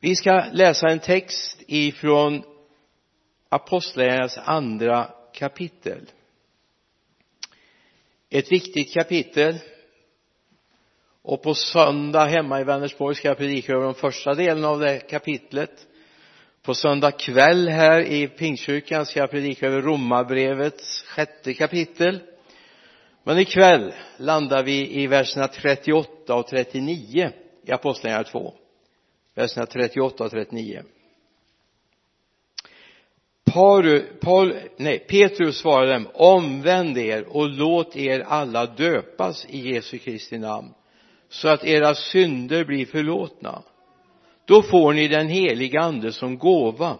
vi ska läsa en text ifrån apostlagärningarnas andra kapitel. Ett viktigt kapitel. Och på söndag hemma i Vänersborg ska jag predika över den första delen av det kapitlet. På söndag kväll här i Pingstkyrkan ska jag predika över Romarbrevets sjätte kapitel. Men ikväll landar vi i verserna 38 och 39 i Apostlagärningarna 2 verserna 38 och 39 Paul, Paul, nej, Petrus svarade dem omvänd er och låt er alla döpas i Jesu Kristi namn så att era synder blir förlåtna. Då får ni den heliga ande som gåva.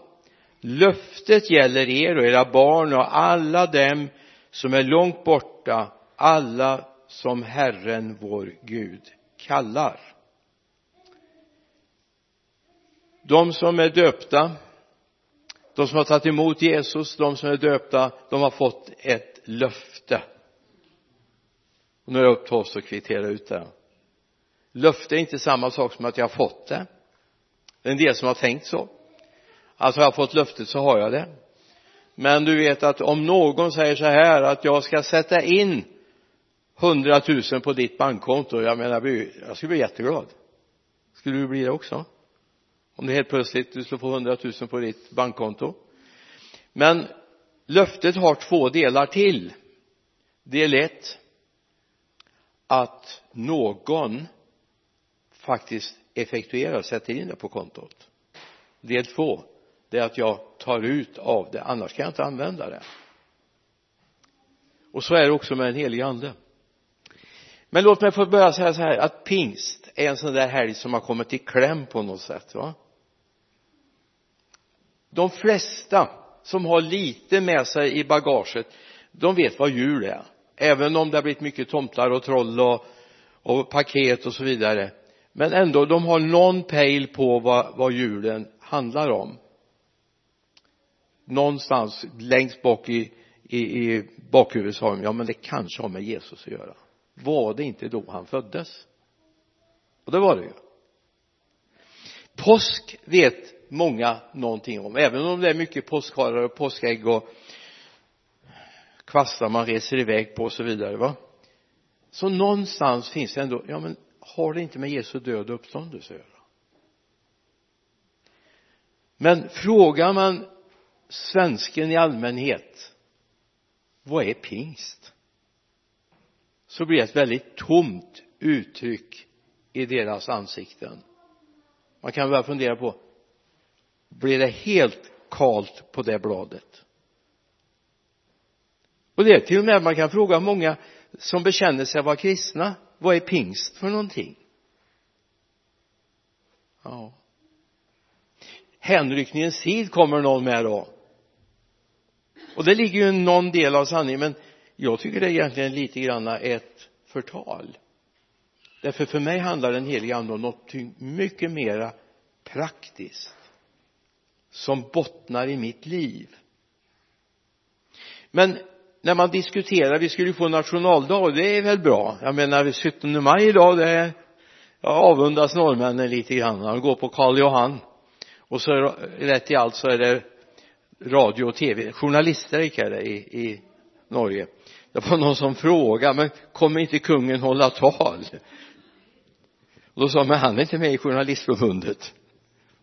Löftet gäller er och era barn och alla dem som är långt borta alla som Herren vår Gud kallar. De som är döpta de som har tagit emot Jesus de som är döpta de har fått ett löfte. Och nu är det upp till oss att kvittera ut det löfte är inte samma sak som att jag har fått det. Det är en del som har tänkt så. Alltså har jag fått löftet så har jag det. Men du vet att om någon säger så här att jag ska sätta in hundratusen på ditt bankkonto jag menar jag skulle bli jätteglad. Skulle du bli det också? Om det helt plötsligt du skulle få hundratusen på ditt bankkonto. Men löftet har två delar till. Del ett att någon faktiskt effektuerar, sätter in det på kontot. Del två det är att jag tar ut av det annars kan jag inte använda det. Och så är det också med den helige ande. Men låt mig få börja säga så här att pingst är en sån där helg som har kommit i kläm på något sätt va? De flesta som har lite med sig i bagaget de vet vad jul är. Även om det har blivit mycket tomtar och troll och, och paket och så vidare. Men ändå de har någon pejl på vad, vad julen handlar om. Någonstans längst bak i, i, i bakhuvudet sa de ja men det kanske har med Jesus att göra. Var det inte då han föddes? Och det var det ju. Påsk vet många någonting om. Även om det är mycket påskharar och påskägg och kvastar man reser iväg på och så vidare va? Så någonstans finns det ändå ja men har det inte med Jesu död och uppståndelse att göra? Men frågar man svensken i allmänhet vad är pingst? Så blir det ett väldigt tomt uttryck i deras ansikten. Man kan börja fundera på blir det helt kalt på det bladet. Och det är till och med man kan fråga många som bekänner sig vara kristna vad är pingst för någonting? Ja. Hänryckningens tid kommer någon med då. Och det ligger ju någon del av sanningen men jag tycker det är egentligen lite grann ett förtal. Därför för mig handlar den heliga ande om något mycket mera praktiskt som bottnar i mitt liv. Men när man diskuterar, vi skulle ju få nationaldag och det är väl bra. Jag menar 17 maj idag det är jag avundas norrmännen lite grann. De går på Karl Johan och så rätt i allt så är det radio och tv journaliststrejk är det i, i Norge. Det var någon som frågade men kommer inte kungen hålla tal? Och då sa man han är inte med i journalistförbundet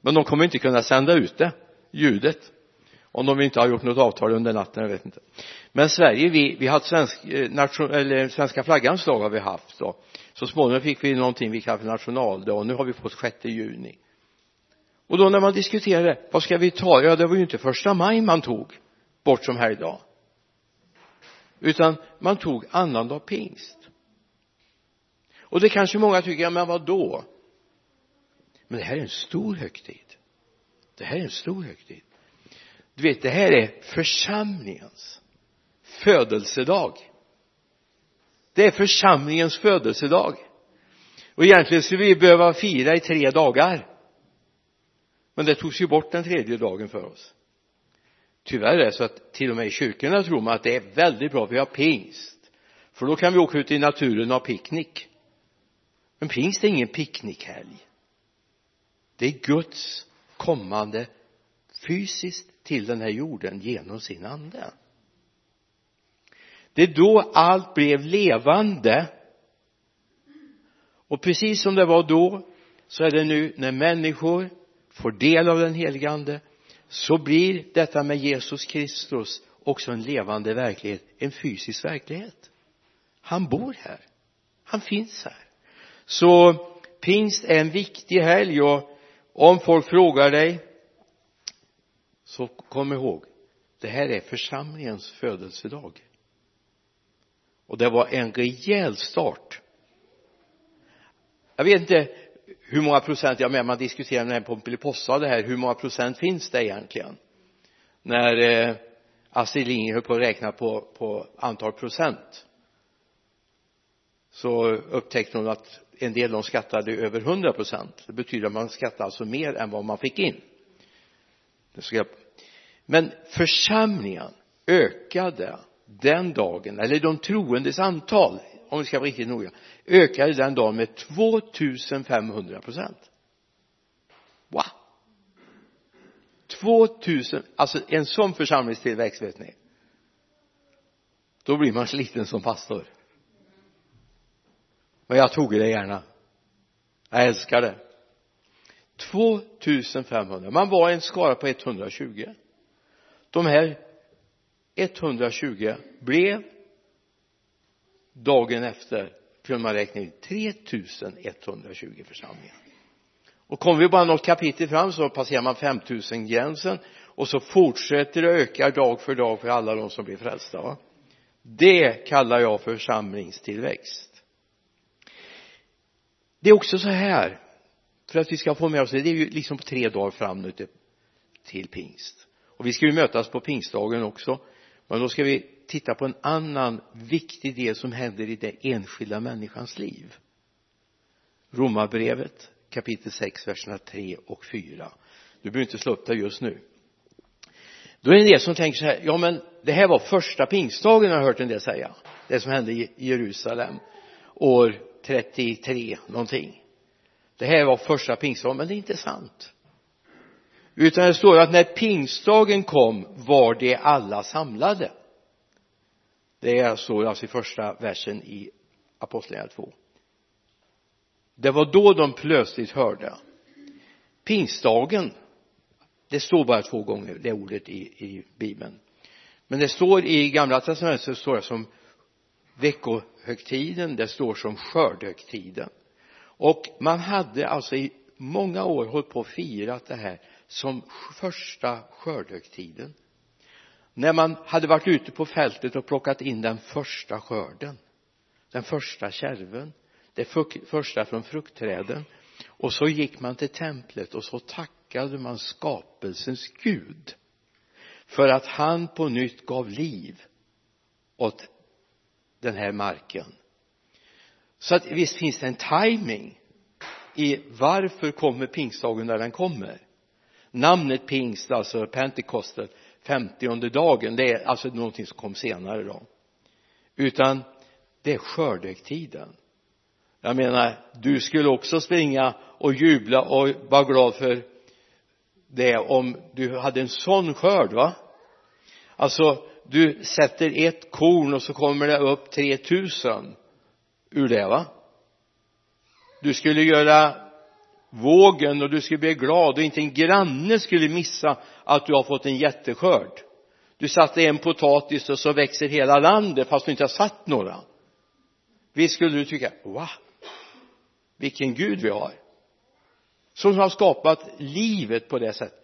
men de kommer inte kunna sända ut det ljudet om de inte har gjort något avtal under natten jag vet inte. Men Sverige vi, vi har haft svensk, eh, nation, eller svenska flaggans dag har vi haft då. Så småningom fick vi någonting vi kallar för nationaldag och nu har vi fått 6 juni. Och då när man diskuterade vad ska vi ta? Ja det var ju inte första maj man tog bort som helgdag utan man tog annandag pingst. Och det kanske många tycker ja men vad då? Men det här är en stor högtid. Det här är en stor högtid. Du vet det här är församlingens födelsedag. Det är församlingens födelsedag. Och egentligen skulle vi behöva fira i tre dagar. Men det togs ju bort den tredje dagen för oss. Tyvärr är det så att till och med i kyrkorna tror man att det är väldigt bra vi har pingst. För då kan vi åka ut i naturen och ha picknick. Men pingst är ingen picknickhelg det är Guds kommande fysiskt till den här jorden genom sin ande. Det är då allt blev levande. Och precis som det var då så är det nu när människor får del av den helige ande så blir detta med Jesus Kristus också en levande verklighet en fysisk verklighet. Han bor här. Han finns här. Så pingst är en viktig helg och om folk frågar dig så kom ihåg det här är församlingens födelsedag. Och det var en rejäl start. Jag vet inte hur många procent, jag menar man diskuterar med Pomperipossa det här, hur många procent finns det egentligen? När eh, Astrid Lindgren höll på att räkna på, på antal procent så upptäckte hon att en del de skattade över 100 procent. Det betyder att man skattade alltså mer än vad man fick in. Men församlingen ökade den dagen eller de troendes antal om vi ska vara riktigt noga ökade den dagen med 2500 procent. Wow! 2000 alltså en sån församlingstillväxt vet ni. Då blir man sliten som pastor men jag tog det gärna. Jag älskar det. 2500 man var en skara på 120 de här 120 blev dagen efter kunde man räkna in 3120 församlingar och kommer vi bara något kapitel fram så passerar man 5000 gränsen och så fortsätter det öka dag för dag för alla de som blir frälsta va? det kallar jag församlingstillväxt det är också så här för att vi ska få med oss det det är ju liksom tre dagar fram nu till, till pingst. Och vi ska ju mötas på pingstdagen också men då ska vi titta på en annan viktig del som händer i den enskilda människans liv. Romarbrevet kapitel 6 verserna 3 och 4 du behöver inte slå upp det just nu. Då är det en del som tänker så här ja men det här var första pingstdagen har jag hört en del säga det som hände i Jerusalem år 33 någonting. Det här var första pingstdagen men det är inte sant utan det står att när pingstdagen kom var de alla samlade. Det står alltså i första versen i apostlagärningarna 2 det var då de plötsligt hörde. Pingstdagen det står bara två gånger det ordet i, i bibeln. Men det står i gamla testamentet så står det som veckohögtiden det står som skördehögtiden. Och man hade alltså i många år hållit på och firat det här som första skördehögtiden. När man hade varit ute på fältet och plockat in den första skörden den första kärven det första från fruktträden och så gick man till templet och så tackade man skapelsens Gud för att han på nytt gav liv åt den här marken. Så att visst finns det en timing i varför kommer pingstdagen när den kommer. Namnet pingst alltså Pentecostal, femtionde dagen det är alltså någonting som kom senare då. Utan det är skördetiden. jag menar du skulle också springa och jubla och vara glad för det om du hade en sån skörd va? Alltså du sätter ett korn och så kommer det upp 3000 ur det va? Du skulle göra vågen och du skulle bli glad och inte en granne skulle missa att du har fått en jätteskörd. Du satte en potatis och så växer hela landet fast du inte har satt några. Visst skulle du tycka wow vilken Gud vi har. Som har skapat livet på det sättet.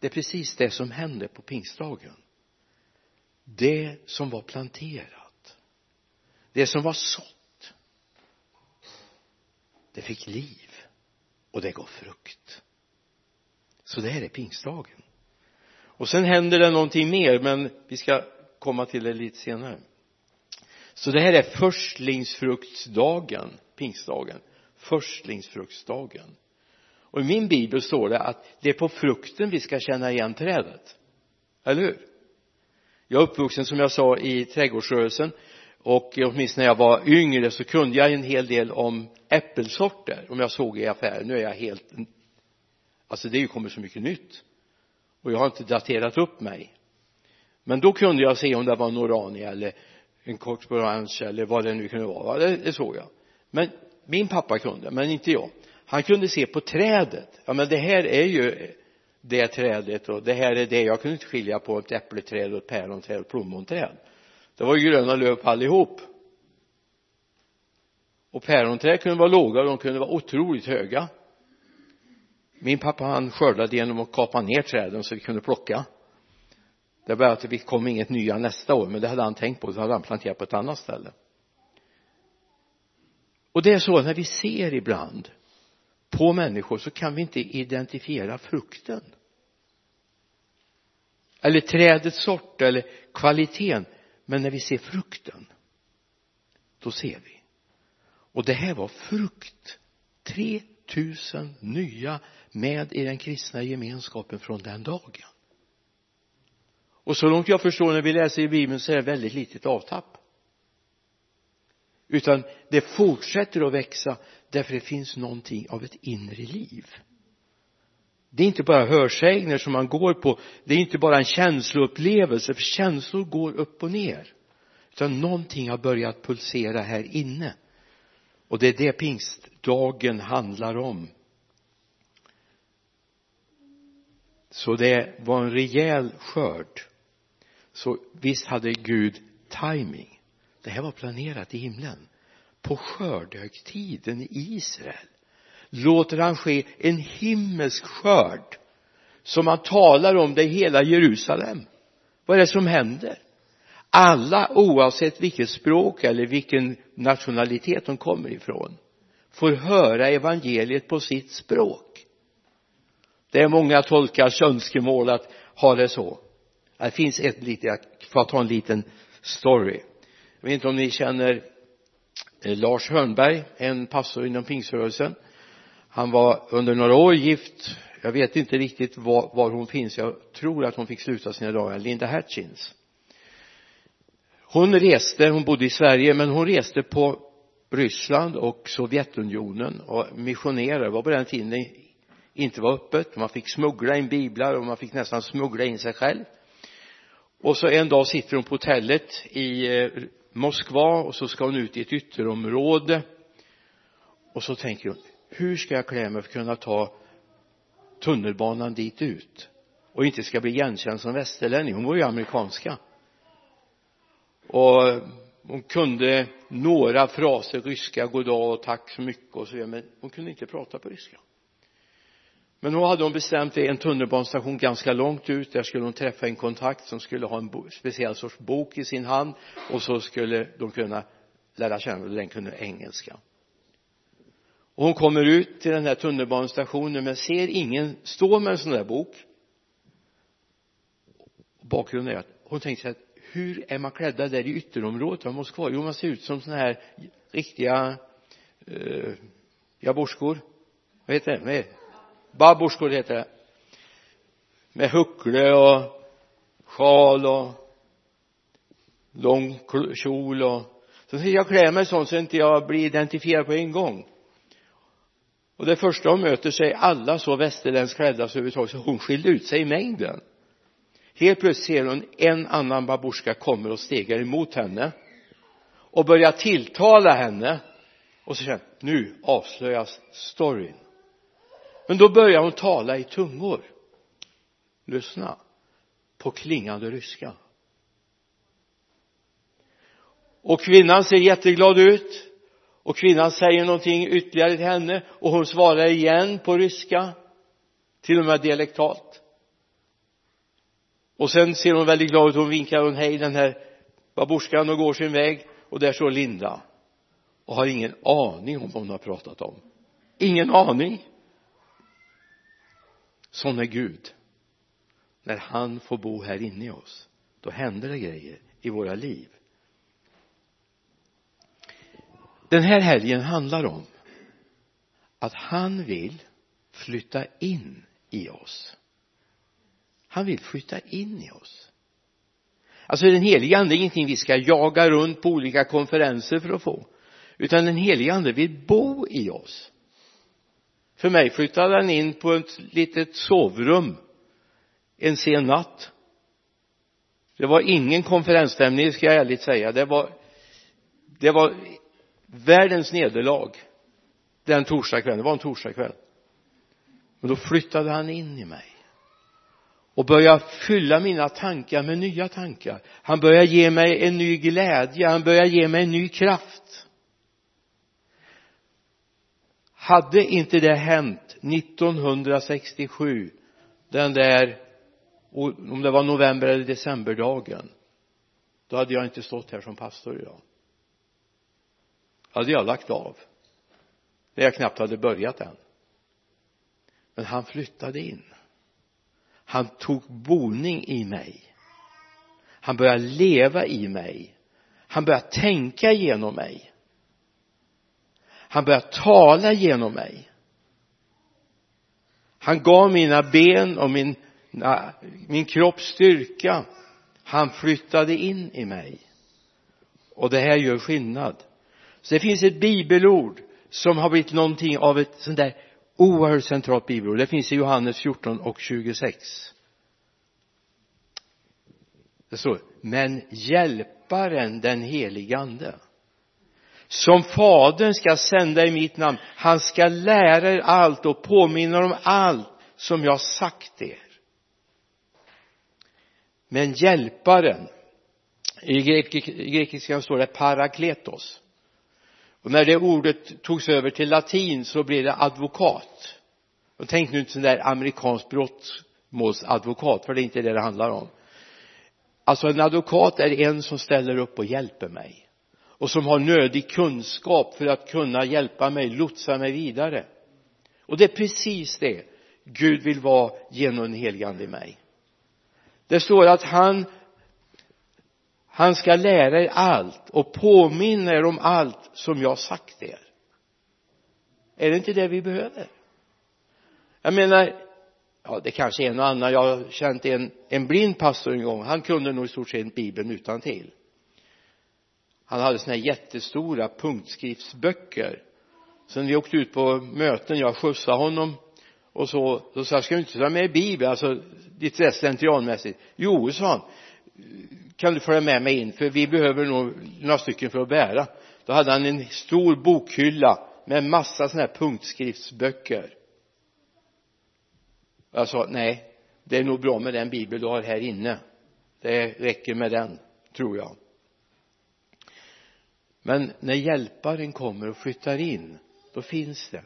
Det är precis det som händer på pingstdagen det som var planterat. Det som var sått. Det fick liv. Och det gav frukt. Så det här är pingstdagen. Och sen händer det någonting mer men vi ska komma till det lite senare. Så det här är förstlingsfruktsdagen pingstdagen. Förstlingsfruktsdagen. Och i min bibel står det att det är på frukten vi ska känna igen trädet. Eller hur? Jag är uppvuxen som jag sa i trädgårdsrörelsen. Och åtminstone när jag var yngre så kunde jag en hel del om äppelsorter om jag såg i affären. Nu är jag helt alltså det är ju kommit så mycket nytt. Och jag har inte daterat upp mig. Men då kunde jag se om det var en orania eller en cocksporange eller vad det nu kunde vara. Det, det såg jag. Men min pappa kunde men inte jag. Han kunde se på trädet. Ja men det här är ju det trädet och det här är det. Jag kunde inte skilja på ett äppleträd och ett päronträd och plommonträd. Det var ju gröna löv på allihop. Och päronträd kunde vara låga och de kunde vara otroligt höga. Min pappa han skördade genom att kapa ner träden så vi kunde plocka. Det var bara att det kom inget nya nästa år men det hade han tänkt på. Så hade han planterat på ett annat ställe. Och det är så när vi ser ibland på människor så kan vi inte identifiera frukten. Eller trädets sort eller kvaliteten. Men när vi ser frukten då ser vi. Och det här var frukt. 3000 nya med i den kristna gemenskapen från den dagen. Och så långt jag förstår när vi läser i bibeln så är det väldigt litet avtapp utan det fortsätter att växa därför det finns någonting av ett inre liv. Det är inte bara hörsägner som man går på. Det är inte bara en känsloupplevelse för känslor går upp och ner. Utan någonting har börjat pulsera här inne. Och det är det pingstdagen handlar om. Så det var en rejäl skörd. Så visst hade Gud timing det här var planerat i himlen. På skördehögtiden i Israel låter han ske en himmelsk skörd som man talar om det i hela Jerusalem. Vad är det som händer? Alla oavsett vilket språk eller vilken nationalitet de kommer ifrån får höra evangeliet på sitt språk. Det är många tolkars önskemål att ha det så. Det finns ett litet, jag får ta en liten story jag vet inte om ni känner eh, Lars Hörnberg en pastor inom pingströrelsen. Han var under några år gift. Jag vet inte riktigt var, var hon finns. Jag tror att hon fick sluta sina dagar. Linda Hatchins hon reste, hon bodde i Sverige men hon reste på Ryssland och Sovjetunionen och missionerade, det var på den tiden det inte var öppet. Man fick smuggla in biblar och man fick nästan smuggla in sig själv. Och så en dag sitter hon på hotellet i eh, Moskva och så ska hon ut i ett ytterområde. Och så tänker hon hur ska jag klä mig för att kunna ta tunnelbanan dit ut? Och inte ska bli igenkänd som västerlänning. Hon var ju amerikanska. Och hon kunde några fraser ryska goddag och tack så mycket och så vidare men hon kunde inte prata på ryska men då hade hon bestämt en tunnelbanestation ganska långt ut. Där skulle hon träffa en kontakt som skulle ha en speciell sorts bok i sin hand. Och så skulle de kunna lära känna och den kunde engelska. Och hon kommer ut till den här tunnelbanestationen men ser ingen stå med en sån där bok. Bakgrunden är att hon tänkte sig att hur är man klädda där i ytterområdet? Av Moskva jo man ser ut som såna här riktiga eh, jaborskor. Vad heter det? Babborskor heter det med huckle och sjal och lång kjol och så ska jag klä mig sånt så inte jag blir identifierad på en gång. Och det första hon möter sig alla så västerländskt klädda så överhuvudtaget så hon skiljer ut sig i mängden. Helt plötsligt ser hon en annan babusjka kommer och stegar emot henne och börjar tilltala henne. Och så känner nu avslöjas storyn men då börjar hon tala i tungor. Lyssna på klingande ryska. Och kvinnan ser jätteglad ut. Och kvinnan säger någonting ytterligare till henne. Och hon svarar igen på ryska. Till och med dialektalt. Och sen ser hon väldigt glad ut. Hon vinkar hon hej den här babusjkan och går sin väg. Och där står Linda. Och har ingen aning om vad hon har pratat om. Ingen aning sån är Gud. När han får bo här inne i oss då händer det grejer i våra liv. Den här helgen handlar om att han vill flytta in i oss. Han vill flytta in i oss. Alltså den heliga ande är ingenting vi ska jaga runt på olika konferenser för att få utan den heliga ande vill bo i oss för mig flyttade han in på ett litet sovrum en sen natt. Det var ingen konferensstämning ska jag ärligt säga. Det var det var världens nederlag den torsdagskvällen, det var en torsdagkväll. Men då flyttade han in i mig och började fylla mina tankar med nya tankar. Han började ge mig en ny glädje han började ge mig en ny kraft hade inte det hänt 1967 den där om det var november eller decemberdagen då hade jag inte stått här som pastor idag. Hade jag lagt av när jag knappt hade börjat än. Men han flyttade in. Han tog boning i mig. Han började leva i mig. Han började tänka genom mig han började tala genom mig. Han gav mina ben och min, min kropp styrka. Han flyttade in i mig. Och det här gör skillnad. Så det finns ett bibelord som har blivit någonting av ett sånt där oerhört centralt bibelord. Det finns i Johannes 14 och 26 det står men hjälparen den helige ande som fadern ska sända i mitt namn. Han ska lära er allt och påminna om allt som jag sagt er. Men hjälparen i grekiskan står det parakletos. Och när det ordet togs över till latin så blev det advokat. Och tänk nu inte sån där amerikansk brottmålsadvokat för det är inte det det handlar om. Alltså en advokat är en som ställer upp och hjälper mig och som har nödig kunskap för att kunna hjälpa mig, lotsa mig vidare. Och det är precis det Gud vill vara genom den helige ande i mig. Det står att han han ska lära er allt och påminna er om allt som jag sagt er. Är det inte det vi behöver? Jag menar ja det kanske är en och annan. Jag har känt en, en blind pastor en gång. Han kunde nog i stort sett bibeln utan till han hade såna här jättestora punktskriftsböcker. Sen vi åkte ut på möten jag skjutsade honom och så då sa jag ska du inte ta med bibeln? Alltså lite slentrianmässigt. Jo sa han. Kan du följa med mig in? För vi behöver nog några stycken för att bära. Då hade han en stor bokhylla med massa sådana här punktskriftsböcker. Jag sa nej det är nog bra med den bibel du har här inne. Det räcker med den tror jag men när hjälparen kommer och flyttar in då finns det.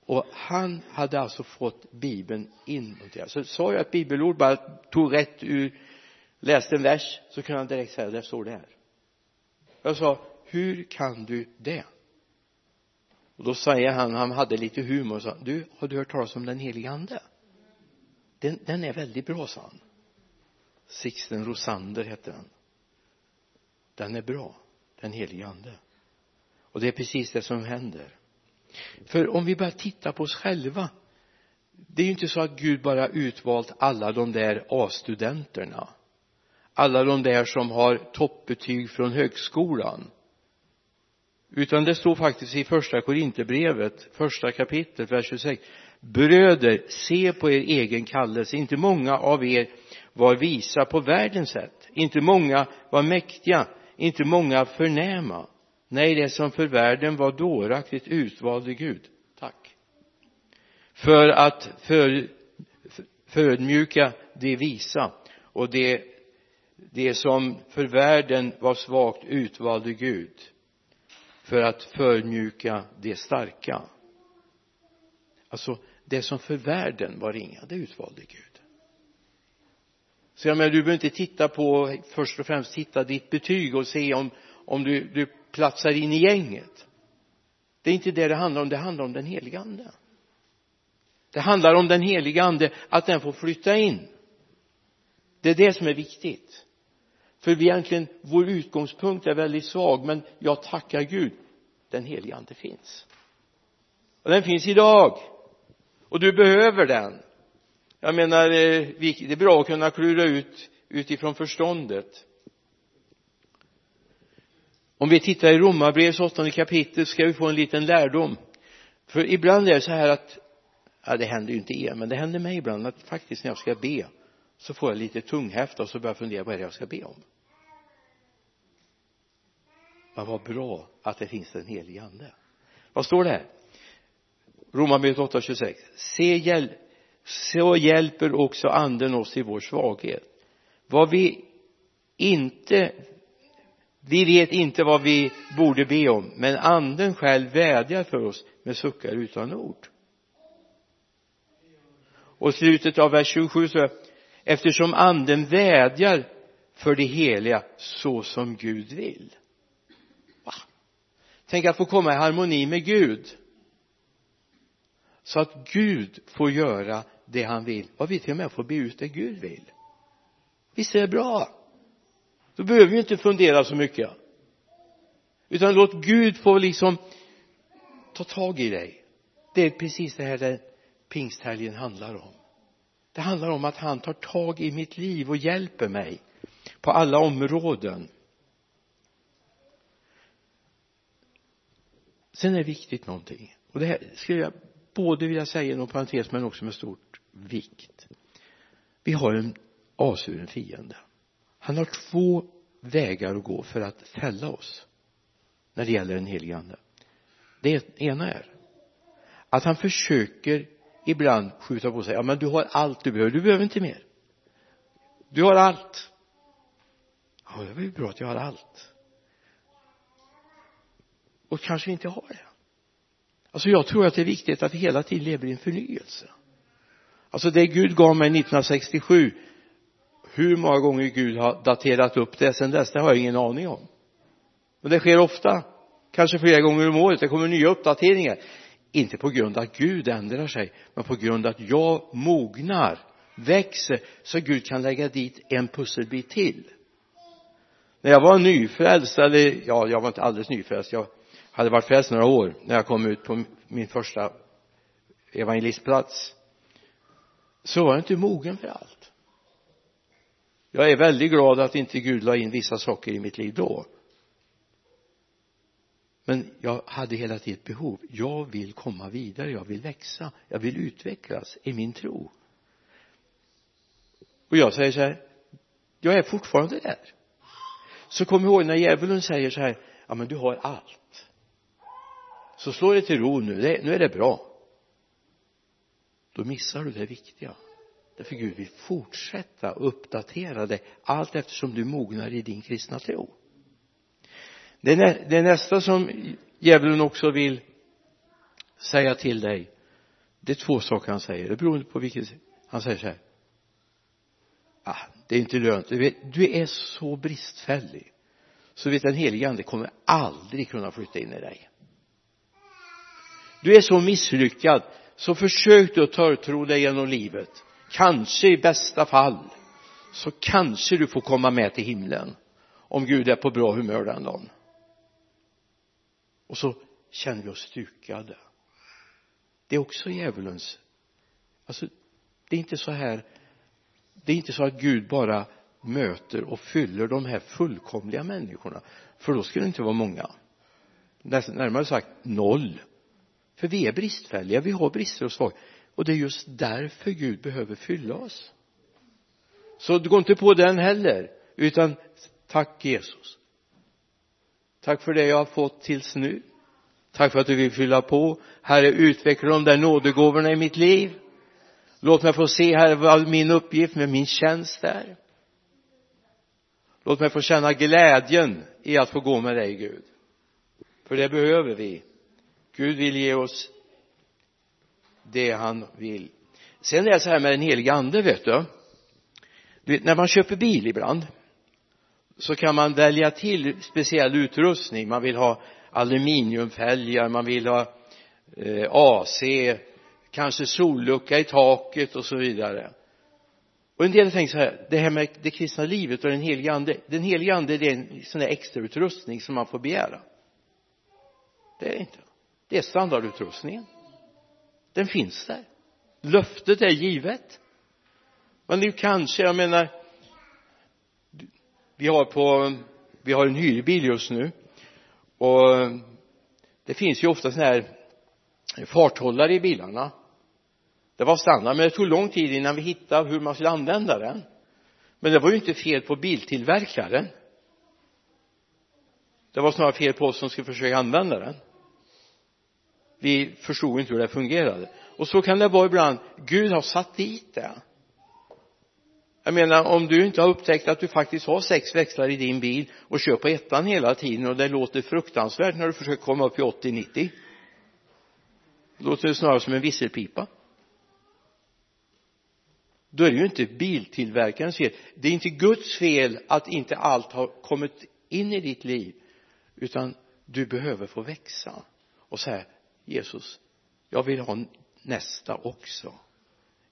Och han hade alltså fått bibeln inmonterad så sa jag ett bibelord bara tog rätt ur läste en vers så kunde han direkt säga där står det här. Jag sa hur kan du det? Och då säger han han hade lite humor och sa du har du hört talas om den helige ande? Den, den är väldigt bra sa han. Sixten Rosander hette den den är bra den helige ande. Och det är precis det som händer. För om vi bara tittar på oss själva det är ju inte så att Gud bara utvalt alla de där A-studenterna. Alla de där som har toppbetyg från högskolan. Utan det står faktiskt i första Korinthierbrevet första kapitlet vers 26 bröder se på er egen kallelse. Inte många av er var visa på världens sätt. Inte många var mäktiga inte många förnäma. Nej det som för världen var dåraktigt utvalde Gud. Tack. För att för, förödmjuka det visa och det det som för världen var svagt utvalde Gud för att förmjuka det starka. Alltså det som för världen var ringa det utvalde Gud så jag menar du behöver inte titta på först och främst titta ditt betyg och se om om du, du platsar in i gänget. Det är inte det det handlar om. Det handlar om den heliga ande. Det handlar om den heliga ande att den får flytta in. Det är det som är viktigt. För vi egentligen vår utgångspunkt är väldigt svag men jag tackar Gud. Den helige ande finns. Och den finns idag. Och du behöver den jag menar eh, det är bra att kunna klura ut utifrån förståndet. Om vi tittar i romarbrevets åttonde kapitel ska vi få en liten lärdom. För ibland är det så här att ja det händer ju inte er men det händer mig ibland att faktiskt när jag ska be så får jag lite tunghäfta och så börjar jag fundera vad är det jag ska be om? Men vad bra att det finns en helig ande. Vad står det här? Romarbrevet 8.26 se hjälp så hjälper också anden oss i vår svaghet. Vad vi inte vi vet inte vad vi borde be om men anden själv vädjar för oss med suckar utan ord. Och slutet av vers 27 så eftersom anden vädjar för det heliga så som Gud vill. Va? tänk att få komma i harmoni med Gud. Så att Gud får göra det han vill. Och vi till och med får be ut det Gud vill. Visst är det bra? Då behöver vi inte fundera så mycket. Utan låt Gud få liksom ta tag i dig. Det är precis det här det pingsthelgen handlar om. Det handlar om att han tar tag i mitt liv och hjälper mig på alla områden. Sen är det viktigt någonting. Och det här skulle jag både vilja säga inom parentes men också med stort vikt. Vi har en avsvuren fiende. Han har två vägar att gå för att fälla oss när det gäller den helige ande. Det ena är att han försöker ibland skjuta på sig. Ja men du har allt du behöver. Du behöver inte mer. Du har allt. Ja det var ju bra att jag har allt. Och kanske inte har det. Alltså jag tror att det är viktigt att vi hela tiden lever i en förnyelse alltså det Gud gav mig 1967 hur många gånger Gud har daterat upp det sen dess det har jag ingen aning om. Men det sker ofta kanske flera gånger om året det kommer nya uppdateringar. Inte på grund av att Gud ändrar sig men på grund av att jag mognar växer så Gud kan lägga dit en pusselbit till. När jag var nyfrälst eller ja jag var inte alldeles nyfrälst jag hade varit frälst några år när jag kom ut på min första evangelistplats så var jag inte mogen för allt. Jag är väldigt glad att inte Gud la in vissa saker i mitt liv då. Men jag hade hela tiden ett behov. Jag vill komma vidare jag vill växa jag vill utvecklas i min tro. Och jag säger så här jag är fortfarande där. Så kom ihåg när djävulen säger så här ja men du har allt. Så slå dig till ro nu nu är det bra då missar du det viktiga. Därför Gud vill fortsätta uppdatera dig allt eftersom du mognar i din kristna tro. Det är, nä, det nästa som djävulen också vill säga till dig. Det är två saker han säger. Det beror på vilket han säger så här. Ah, det är inte lönt. Du, vet, du är så bristfällig så vet den helige ande kommer aldrig kunna flytta in i dig. Du är så misslyckad så försök du att törtro dig genom livet. Kanske i bästa fall så kanske du får komma med till himlen om Gud är på bra humör den dagen. Och så känner vi oss stukade. Det är också djävulens alltså det är inte så här det är inte så att Gud bara möter och fyller de här fullkomliga människorna för då skulle det inte vara många. Närmare sagt noll för vi är bristfälliga, vi har brister och svagheter och det är just därför Gud behöver fylla oss. Så gå inte på den heller utan tack Jesus. Tack för det jag har fått tills nu. Tack för att du vill fylla på. Herre utveckla de där nådegåvorna i mitt liv. Låt mig få se herre vad min uppgift med min tjänst är låt mig få känna glädjen i att få gå med dig Gud. För det behöver vi. Gud vill ge oss det han vill. Sen är det så här med den heliga ande vet du. Du vet, när man köper bil ibland så kan man välja till speciell utrustning. Man vill ha aluminiumfälgar man vill ha eh, AC kanske sollucka i taket och så vidare. Och en del tänker så här det här med det kristna livet och den heliga ande den heliga ande det är en sån där extra utrustning som man får begära. Det är det inte det är standardutrustningen. Den finns där. Löftet är givet. Men nu kanske jag menar vi har på vi har en hyrbil just nu. Och det finns ju ofta sådana här farthållare i bilarna. Det var standard men det tog lång tid innan vi hittade hur man skulle använda den. Men det var ju inte fel på biltillverkaren. Det var snarare fel på oss som skulle försöka använda den vi förstod inte hur det fungerade. Och så kan det vara ibland. Gud har satt dit det. Jag menar om du inte har upptäckt att du faktiskt har sex växlar i din bil och kör på ettan hela tiden och det låter fruktansvärt när du försöker komma upp i 80-90 låter det snarare som en visselpipa. Då är det ju inte biltillverkarens fel det är inte Guds fel att inte allt har kommit in i ditt liv utan du behöver få växa och säga Jesus jag vill ha nästa också.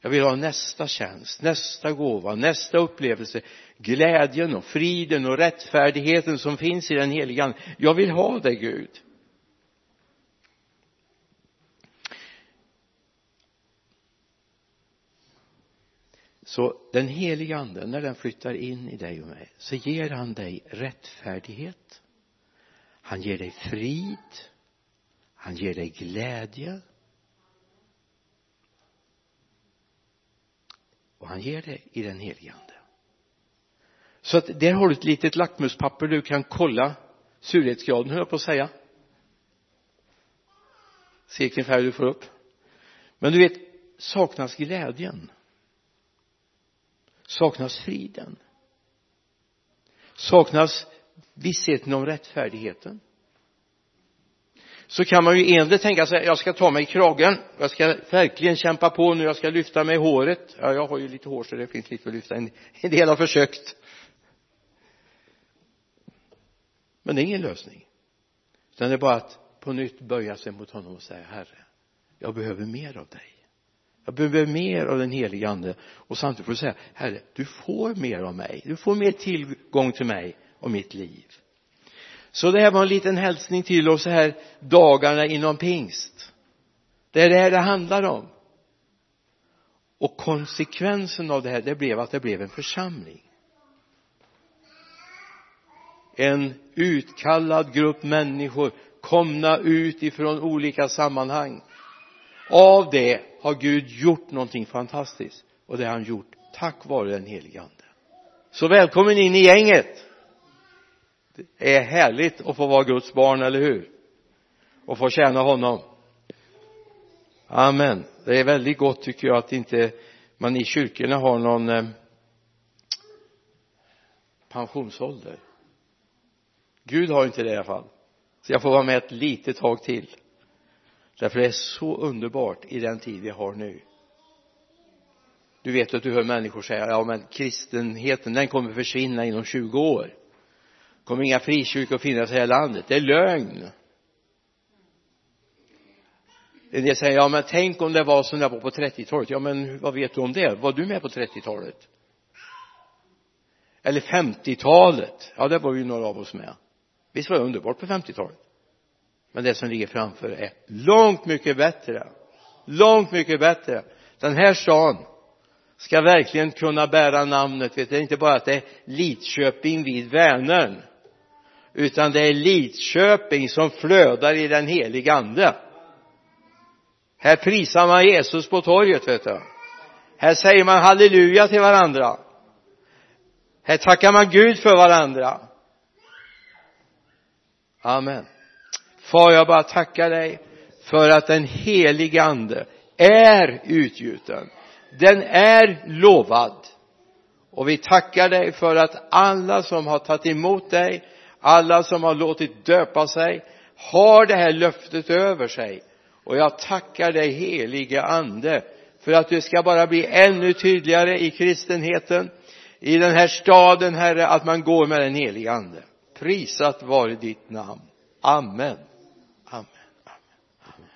Jag vill ha nästa tjänst, nästa gåva, nästa upplevelse. Glädjen och friden och rättfärdigheten som finns i den heliga Ande. jag vill ha det Gud. Så den heliga anden när den flyttar in i dig och mig så ger han dig rättfärdighet. Han ger dig frid han ger dig glädje. Och han ger det i den helige ande. Så att där har du ett litet lackmuspapper du kan kolla surhetsgraden höll jag på att säga. Se vilken färg du får upp. Men du vet saknas glädjen saknas friden saknas vissheten om rättfärdigheten så kan man ju enligt tänka sig jag ska ta mig i kragen jag ska verkligen kämpa på nu jag ska lyfta mig i håret. Ja jag har ju lite hår så det finns lite att lyfta en, en del har försökt. Men det är ingen lösning. Utan det är bara att på nytt böja sig mot honom och säga herre jag behöver mer av dig. Jag behöver mer av den helige ande. Och samtidigt får du säga herre du får mer av mig. Du får mer tillgång till mig och mitt liv så det här var en liten hälsning till oss här dagarna inom pingst. Det är det här det handlar om. Och konsekvensen av det här det blev att det blev en församling. En utkallad grupp människor komna ut ifrån olika sammanhang. Av det har Gud gjort någonting fantastiskt och det har han gjort tack vare den helige ande. Så välkommen in i gänget! Det är härligt att få vara Guds barn, eller hur? Och få tjäna honom. Amen. Det är väldigt gott tycker jag att inte man i kyrkorna har någon eh, pensionsålder. Gud har inte det i alla fall. Så jag får vara med ett litet tag till. Därför det är så underbart i den tid vi har nu. Du vet att du hör människor säga ja men kristenheten den kommer försvinna inom 20 år kommer inga frikyrkor att finnas i det här landet. Det är lögn. En del säger ja men tänk om det var som det var på 30-talet ja men vad vet du om det? Var du med på 30-talet eller 50-talet ja det var ju några av oss med. Visst var det underbart på 50-talet men det som ligger framför är långt mycket bättre. Långt mycket bättre. Den här stan ska verkligen kunna bära namnet. Vet du, inte bara att det är Lidköping vid Vänern utan det är Lidköping som flödar i den heliga ande. Här prisar man Jesus på torget vet du. Här säger man halleluja till varandra. Här tackar man Gud för varandra. Amen. Far jag bara tackar dig för att den helige ande är utgjuten. Den är lovad. Och vi tackar dig för att alla som har tagit emot dig alla som har låtit döpa sig har det här löftet över sig. Och jag tackar dig helige ande för att det ska bara bli ännu tydligare i kristenheten i den här staden herre att man går med den helige ande. Prisat vare ditt namn. Amen.